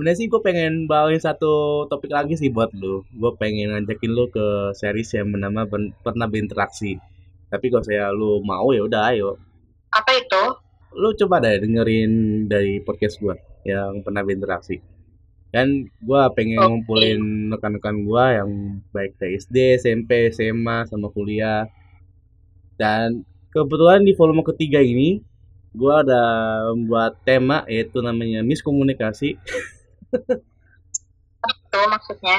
sebenarnya sih gue pengen bawain satu topik lagi sih buat lu. Gue pengen ngajakin lu ke series yang bernama Ben- Pernah Berinteraksi. Tapi kalau saya lu mau ya udah ayo. Apa itu? Lu coba deh dengerin dari podcast gue yang pernah berinteraksi. Dan gue pengen Oke. ngumpulin rekan-rekan gue yang baik dari SD, SMP, SMA, sama kuliah. Dan kebetulan di volume ketiga ini gue ada membuat tema yaitu namanya miskomunikasi. Itu maksudnya.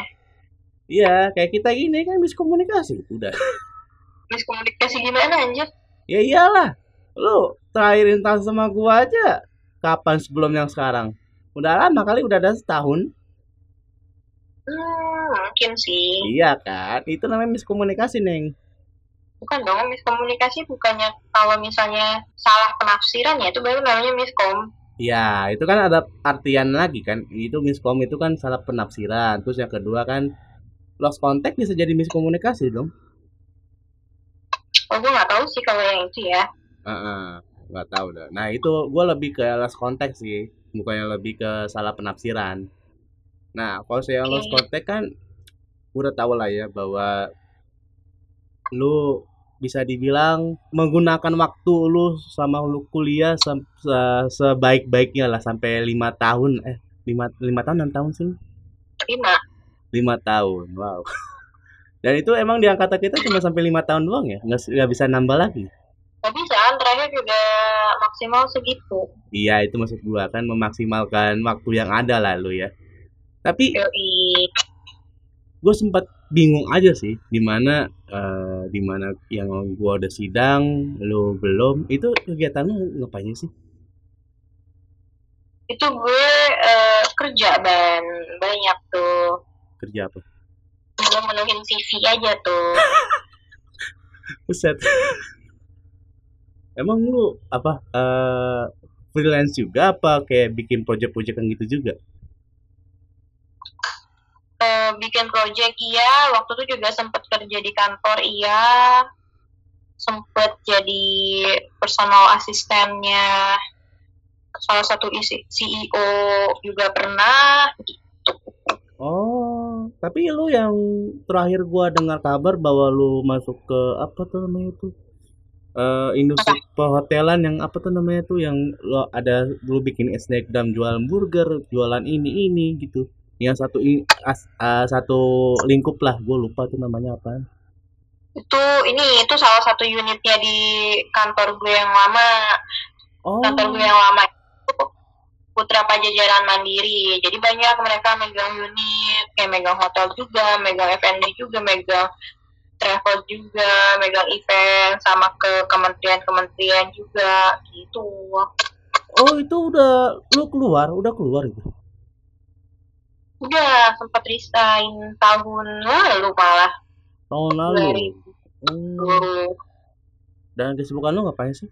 Iya, kayak kita gini kan miskomunikasi. Udah. Miskomunikasi gimana anjir? Ya iyalah. Lu terakhir interaksi sama gua aja kapan sebelum yang sekarang? Udah lama kali, udah ada setahun. Hmm, mungkin sih. Iya kan? Itu namanya miskomunikasi, Neng. Bukan dong, miskomunikasi bukannya kalau misalnya salah penafsiran ya itu baru namanya miskom. Ya, itu kan ada artian lagi kan. Itu miskom itu kan salah penafsiran. Terus yang kedua kan lost contact bisa jadi miskomunikasi dong. Oh, gue nggak tahu sih kalau yang itu ya. Heeh, nggak tahu dah. Nah, itu gua lebih ke lost contact sih, bukannya lebih ke salah penafsiran. Nah, kalau saya lost contact kan udah tahu lah ya bahwa lu bisa dibilang menggunakan waktu lu sama lu kuliah se- se- sebaik-baiknya lah sampai lima tahun eh lima lima tahun enam tahun sih Lima. lima tahun wow dan itu emang di angkatan kita cuma sampai lima tahun doang ya nggak nggak bisa nambah lagi Tapi saat terakhir juga maksimal segitu. Iya itu maksud gua kan memaksimalkan waktu yang ada lah lu ya. Tapi gue sempat bingung aja sih di mana eh, di mana yang gua udah sidang, lu belum. Itu kegiatan lu ngapain sih? Itu gue eh, kerja dan banyak tuh. Kerja apa? Gue menuhin CV aja tuh. Buset. Emang lu apa eh freelance juga apa kayak bikin project-project yang gitu juga? Eh, bikin project iya, waktu itu juga sempat kerja di kantor iya. Sempet jadi personal asistennya salah satu isi- CEO juga pernah gitu. Oh, tapi lu yang terakhir gua dengar kabar bahwa lu masuk ke apa tuh namanya itu? Eh industri perhotelan yang apa tuh namanya tuh yang lo ada lu bikin Instagram jualan burger, jualan ini ini gitu. Yang satu as- ah, satu lingkup lah, gue lupa tuh namanya apa. Itu ini itu salah satu unitnya di kantor gue yang lama. Oh, Kantor gue yang lama itu Putra Pajajaran Mandiri. Jadi banyak mereka megang unit, kayak megang hotel juga, megang F&B juga, megang travel juga, megang event sama ke kementerian-kementerian juga gitu. oh itu udah lu keluar, udah keluar itu. Udah sempat resign tahun lalu malah Tahun lalu. Hmm. 2020. Dan kesibukan lu ngapain sih?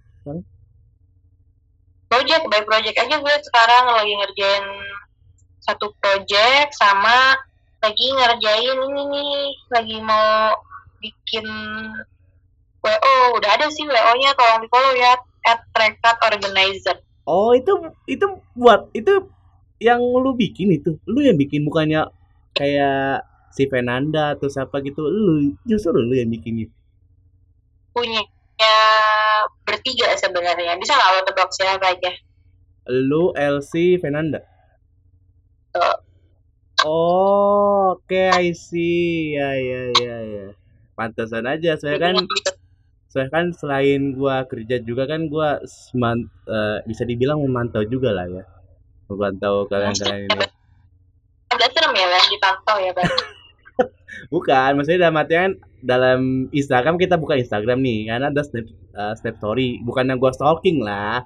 project by project aja gue sekarang lagi ngerjain satu project sama lagi ngerjain ini nih lagi mau bikin WO udah ada sih WO nya tolong di follow ya at Rekat Organizer Oh itu itu buat itu yang lu bikin itu lu yang bikin bukannya kayak si Fernanda atau siapa gitu lu justru lu yang bikinnya punya bertiga sebenarnya bisa nggak lo tebak siapa aja? Lu LC Fernanda? Tuh. oh oke I see. Ya ya ya ya. Pantesan aja saya kan saya kan selain gua kerja juga kan gua eh, bisa dibilang memantau juga lah ya memantau kalian-kalian ini agak serem ya lah dipantau ya bang Bukan, maksudnya dalam artian dalam Instagram kita buka Instagram nih, karena ada snap, uh, snap story. Bukannya gua stalking lah.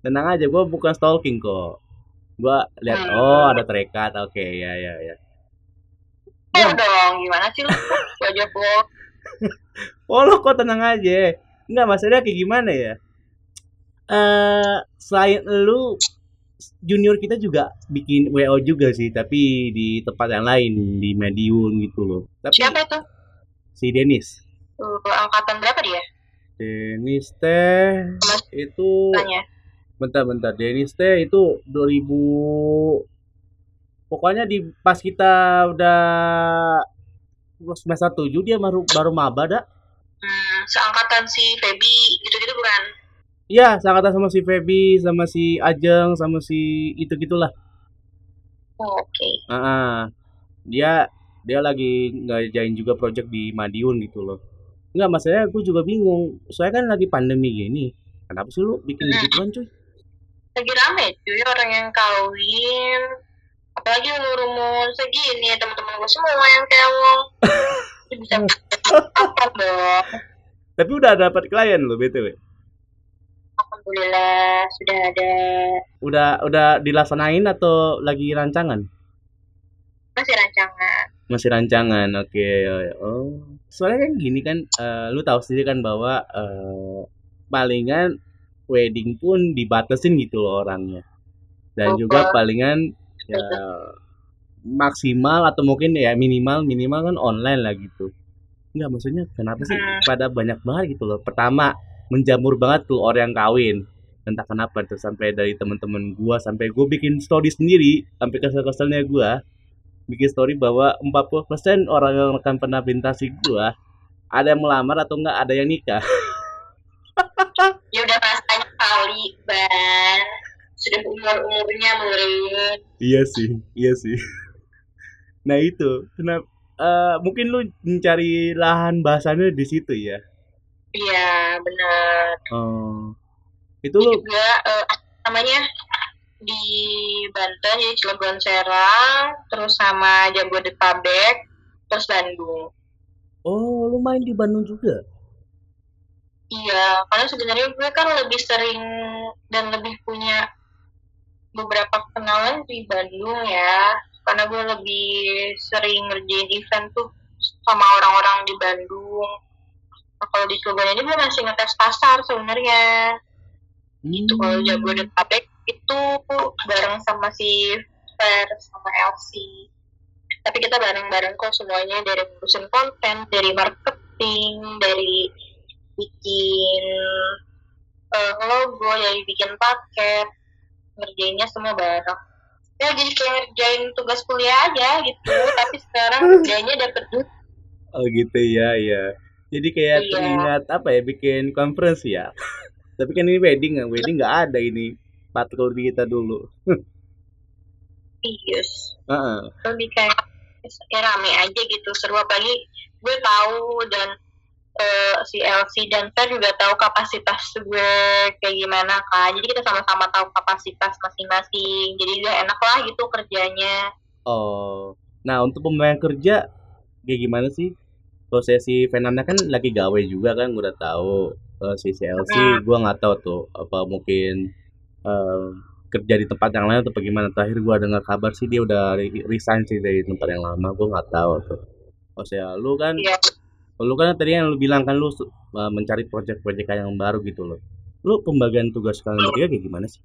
Tenang aja, gua bukan stalking kok. Gua lihat Hmm. oh ada terikat, oke ya ya ya. ya dong gimana sih lo wajah gue Oh lo kok tenang aja. Enggak maksudnya kayak gimana ya? Eh selain lu junior kita juga bikin WO juga sih, tapi di tempat yang lain di Medium gitu loh. Tapi siapa itu si Denis. Tuh, angkatan berapa dia Denis teh Mas- itu tanya bentar bentar Denis teh itu 2000 pokoknya di pas kita udah semester 7 dia baru baru maba dah Hmm, seangkatan si Feby gitu-gitu bukan? Iya, seangkatan sama si Feby, sama si Ajeng, sama si itu gitulah. Oh, Oke. Ah, dia dia lagi ngerjain juga project di Madiun gitu loh. Enggak, masalahnya aku juga bingung. Soalnya kan lagi pandemi gini. Kenapa sih lu bikin Hmm. gituan cuy? Lagi rame cuy orang yang kawin. Apalagi umur-umur segini teman-teman gue semua yang kewong. Bisa apa dong? Tapi udah dapat klien lo BTW. Alhamdulillah sudah ada Udah udah dilaksanain atau lagi rancangan? masih rancangan. Masih rancangan. Oke. Oh. Soalnya kan gini kan eh, lu tahu sendiri kan bahwa eh, palingan wedding pun dibatasin gitu loh orangnya. Dan juga Betul. palingan ya maksimal atau mungkin ya minimal minimal kan online lah gitu. Enggak maksudnya kenapa sih Hmm. pada banyak banget gitu loh. Pertama menjamur banget tuh orang yang kawin. Entah kenapa tuh sampai dari teman-teman gua sampai gua bikin story sendiri sampai kesel-keselnya gua bikin story bahwa 40% orang yang akan pernah melintasi gua ada yang melamar atau enggak ada yang nikah. Ya udah rasanya kali ban. Sudah umur-umurnya murid. Iya sih, iya sih. Nah itu, kenapa? eh, mungkin lu mencari lahan bahasannya di situ ya. Iya benar. Oh, itu lu juga eh, namanya di Banten jadi Cilegon Serang terus sama Jabodetabek terus Bandung Oh, lu main di Bandung juga? iya karena sebenarnya gue kan lebih sering dan lebih punya beberapa kenalan di Bandung ya karena gue lebih sering ngerjain event tuh sama orang-orang di Bandung kalau di Cilegon ini gue masih ngetes pasar sebenarnya itu kalau Hmm. Jabodetabek itu bareng sama si Fer sama Elsie tapi kita bareng-bareng kok semuanya dari ngurusin konten dari marketing dari bikin eh, logo dari bikin paket ngerjainnya semua bareng ya jadi kayak ngerjain tugas kuliah aja gitu tapi sekarang kerjanya dapet duit Oh gitu ya, ya. Jadi kayak Iya. teringat apa ya, bikin conference ya. Tapi kan ini wedding, nggak wedding nggak ada ini. Patrol di kita dulu. yes Heeh. lebih kayak ya rame aja gitu seru apalagi gue tahu dan eh, si Elsie dan Fer juga tahu kapasitas gue kayak gimana kan jadi kita sama-sama tahu kapasitas masing-masing jadi dia enak lah gitu kerjanya Oh, nah untuk pembagian kerja kayak gimana sih? Kalau saya si Fernanda kan lagi gawe juga kan, gue udah tahu. Eh, si CLC, gue nggak tahu tuh apa mungkin eh, kerja di tempat yang lain atau bagaimana. Terakhir gue dengar kabar sih dia udah re- resign sih dari tempat yang lama. Gue nggak tahu tuh. Oh saya, lu kan, Iya. lu kan tadi yang lu bilang kan lu eh, mencari project-project yang baru gitu loh. Lu pembagian tugas kalian bertiga kayak gimana sih?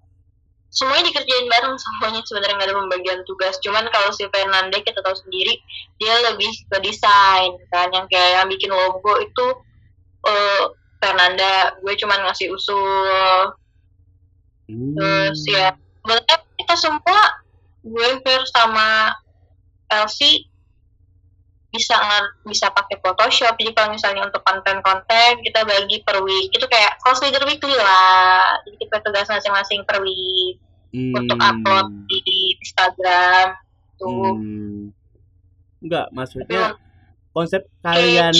Semuanya dikerjain bareng semuanya sebenarnya nggak ada pembagian tugas cuman kalau si Fernanda kita tahu sendiri dia lebih ke desain kan yang kayak yang bikin logo itu eh, Fernanda gue cuman ngasih usul Hmm. Terus ya, sebenarnya kita semua gue Fer sama Elsie bisa bisa pakai Photoshop. Jadi kalau misalnya untuk konten-konten kita bagi per week. Itu kayak close leader weekly lah. Jadi kita tugas masing-masing per week untuk Hmm. upload di Instagram. Tuh. Hmm. Enggak, Tapi maksudnya konsep kalian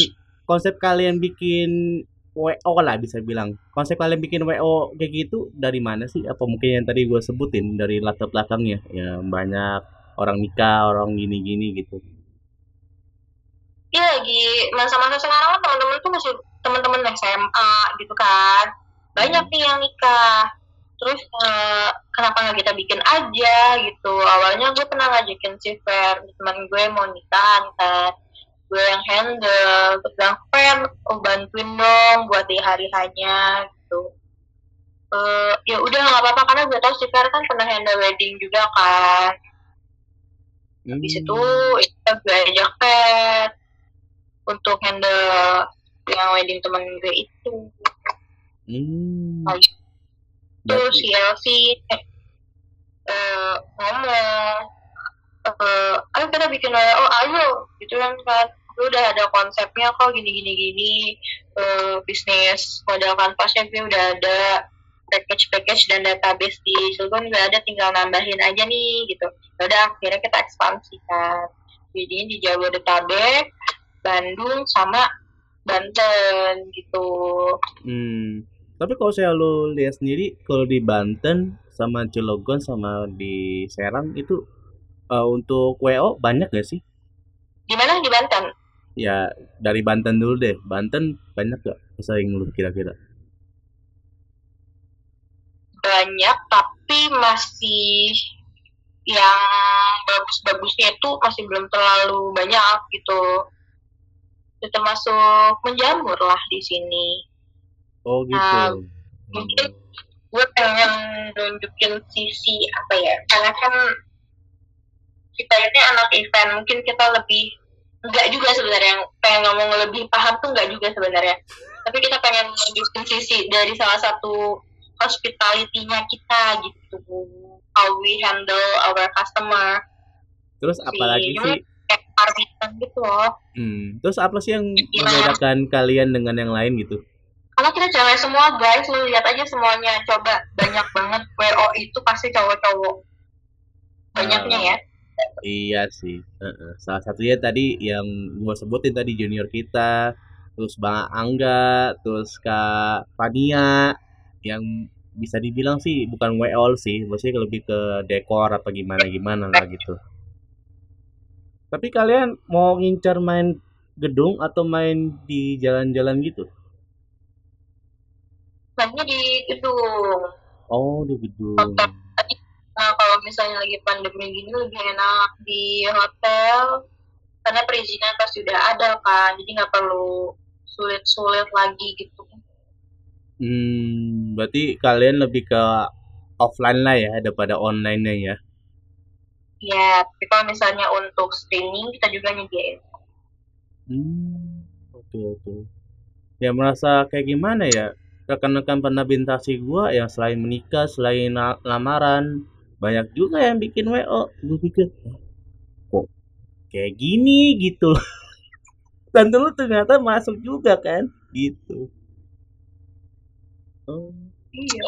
konsep kalian bikin WO lah bisa bilang. Konsep kalian bikin WO kayak gitu dari mana sih? Apa mungkin yang tadi gue sebutin dari latar belakangnya? Ya banyak orang nikah, orang gini-gini gitu. Iya lagi masa-masa sekarang kan teman-teman tuh masih teman-teman SMA gitu kan banyak nih yang nikah terus eh, kenapa nggak kita bikin aja gitu? Awalnya gue pernah ngajakin si Fer teman gue mau nikah kan gue yang handle terus bilang Fer oh bantuin dong buat di hari hanya gitu. Eh, ya udah nggak apa-apa karena gue tau si Fer kan pernah handle wedding juga kan. Hmm. di situ ya gue ajak Fer untuk handle yang wedding temen gue itu. Hmm. Terus Berarti- si eh, eh, ngomong uh, ayo kita bikin WO ayo gitu kan kan lu udah ada konsepnya kok gini gini gini uh, bisnis modal kanvasnya gue udah ada package-package dan database di Cilegon udah ada tinggal nambahin aja nih gitu. Ya udah akhirnya kita ekspansi kan jadi di Jabodetabek Bandung sama Banten gitu. Hmm tapi kalau saya lo lihat sendiri kalau di Banten sama Cilegon sama di Serang itu uh, untuk WO banyak gak sih? Di mana di Banten? Ya dari Banten dulu deh. Banten banyak gak pesaing lu kira-kira? Banyak tapi masih yang bagus-bagusnya itu masih belum terlalu banyak gitu. Itu termasuk menjamur lah di sini. Oh gitu. Nah, mungkin gue pengen nunjukin sisi apa ya karena kan kita ini anak event mungkin kita lebih enggak juga sebenarnya yang pengen ngomong lebih paham tuh enggak juga sebenarnya. Tapi kita pengen nunjukin sisi dari salah satu hospitality-nya kita gitu how we handle our customer. Terus apalagi sih? kayak gitu loh. Hmm. terus apa sih yang membedakan kalian dengan yang lain gitu karena kita cewek semua guys. Lu lihat aja semuanya. Coba banyak banget. WO itu pasti cowok-cowok. Banyaknya ya. Iya sih. Salah satunya tadi yang gua sebutin tadi junior kita terus Bang Angga terus Kak Fania yang bisa dibilang sih bukan WO sih maksudnya lebih ke dekor apa gimana gimana lah gitu. Tapi kalian mau ngincar main gedung atau main di jalan-jalan gitu mainnya di gedung oh di gedung. Hotel nah kalau misalnya lagi pandemi gini lebih enak di hotel karena perizinan pasti udah ada kan jadi nggak perlu sulit-sulit lagi gitu. Hmm berarti kalian lebih ke offline lah ya daripada online nya ya? Ya tapi kalau misalnya untuk streaming kita juga nyediain. Hmm oke okay, oke. Okay. ya merasa kayak gimana ya rekan-rekan pernah bintasi gue yang selain menikah selain lamaran banyak juga yang bikin wo gue pikir kok kayak gini gitu? Dan dulu ternyata masuk juga kan gitu. Oh. Iya.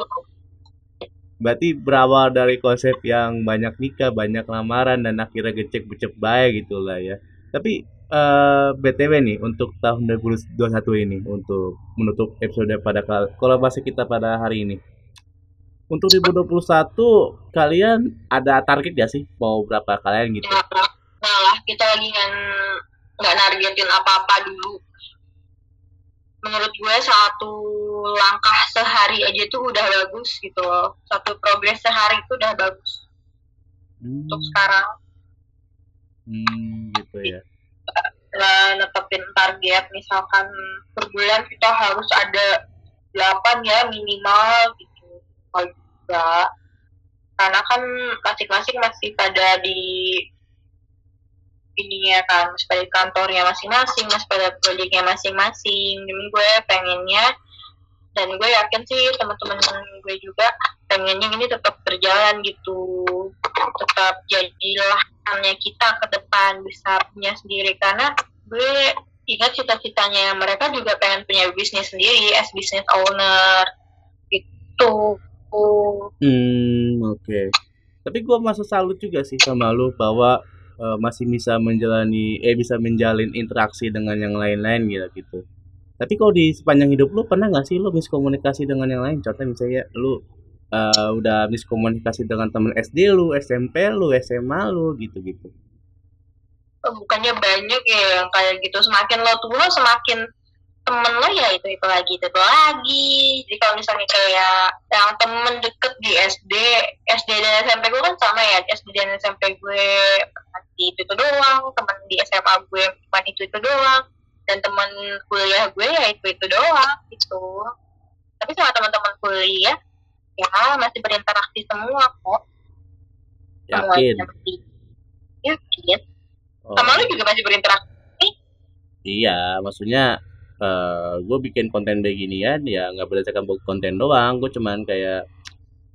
Berarti berawal dari konsep yang banyak nikah banyak lamaran dan akhirnya gecek becek baik gitulah ya. Tapi uh, eh, BTW nih untuk tahun 2021 ini untuk menutup episode pada kolaborasi kita pada hari ini. Untuk 2021 kalian ada target gak sih mau berapa kalian gitu? Nah lah kita lagi nggak nargetin apa-apa dulu. Menurut gue satu langkah sehari aja tuh udah bagus gitu loh. Satu progres sehari itu udah bagus. Hmm. Untuk sekarang. Hmm, gitu ya netepin target misalkan per bulan kita harus ada 8 ya minimal gitu. Kalau juga karena kan masing-masing masih pada di ini ya kan masih kantornya masing-masing masih pada proyeknya masing-masing. Jadi gue pengennya dan gue yakin sih teman-teman gue juga pengennya ini tetap berjalan gitu. Tetap jadilah kita ke depan bisa punya sendiri. Karena gue ingat cita-citanya mereka juga pengen punya bisnis sendiri as business owner gitu. Hmm oke. Okay. tapi gue masih salut juga sih sama lu bahwa uh, masih bisa menjalani eh bisa menjalin interaksi dengan yang lain-lain gitu gitu. Tapi kalau di sepanjang hidup lu pernah nggak sih lu miskomunikasi dengan yang lain? Contohnya misalnya lu uh, udah miskomunikasi dengan temen SD lu SMP lu SMA lu gitu gitu bukannya banyak ya yang kayak gitu. Semakin lo tua semakin temen lo ya itu itu lagi itu, itu lagi. Jadi kalau misalnya kayak yang temen deket di SD SD dan SMP gue kan sama ya. SD dan SMP gue di itu itu doang. Temen di SMA gue cuma itu itu doang. Dan temen kuliah gue ya itu itu doang gitu. Tapi sama teman-teman kuliah ya masih berinteraksi semua kok. Yakin? yakin Oh. Sama lu juga masih berinteraksi? Iya, maksudnya uh, eh, gue bikin konten beginian ya nggak berdasarkan konten doang, gue cuman kayak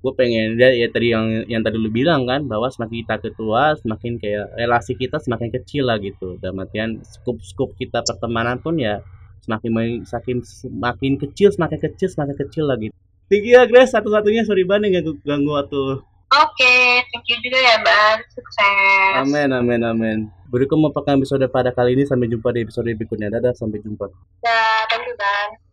gue pengen ya, ya tadi yang yang tadi lu bilang kan bahwa semakin kita ketua semakin kayak relasi kita semakin kecil lah gitu. Dan artian skup skup kita pertemanan pun ya semakin semakin semakin kecil semakin kecil semakin kecil lagi thank you ya Grace. Satu-satunya. Sorry banget ganggu ganggu waktu. Oke thank you juga ya Ban sukses. Amin amin amin. Berikut merupakan episode pada kali ini. Sampai jumpa di episode berikutnya. Dadah sampai jumpa. Dadah thank you Ban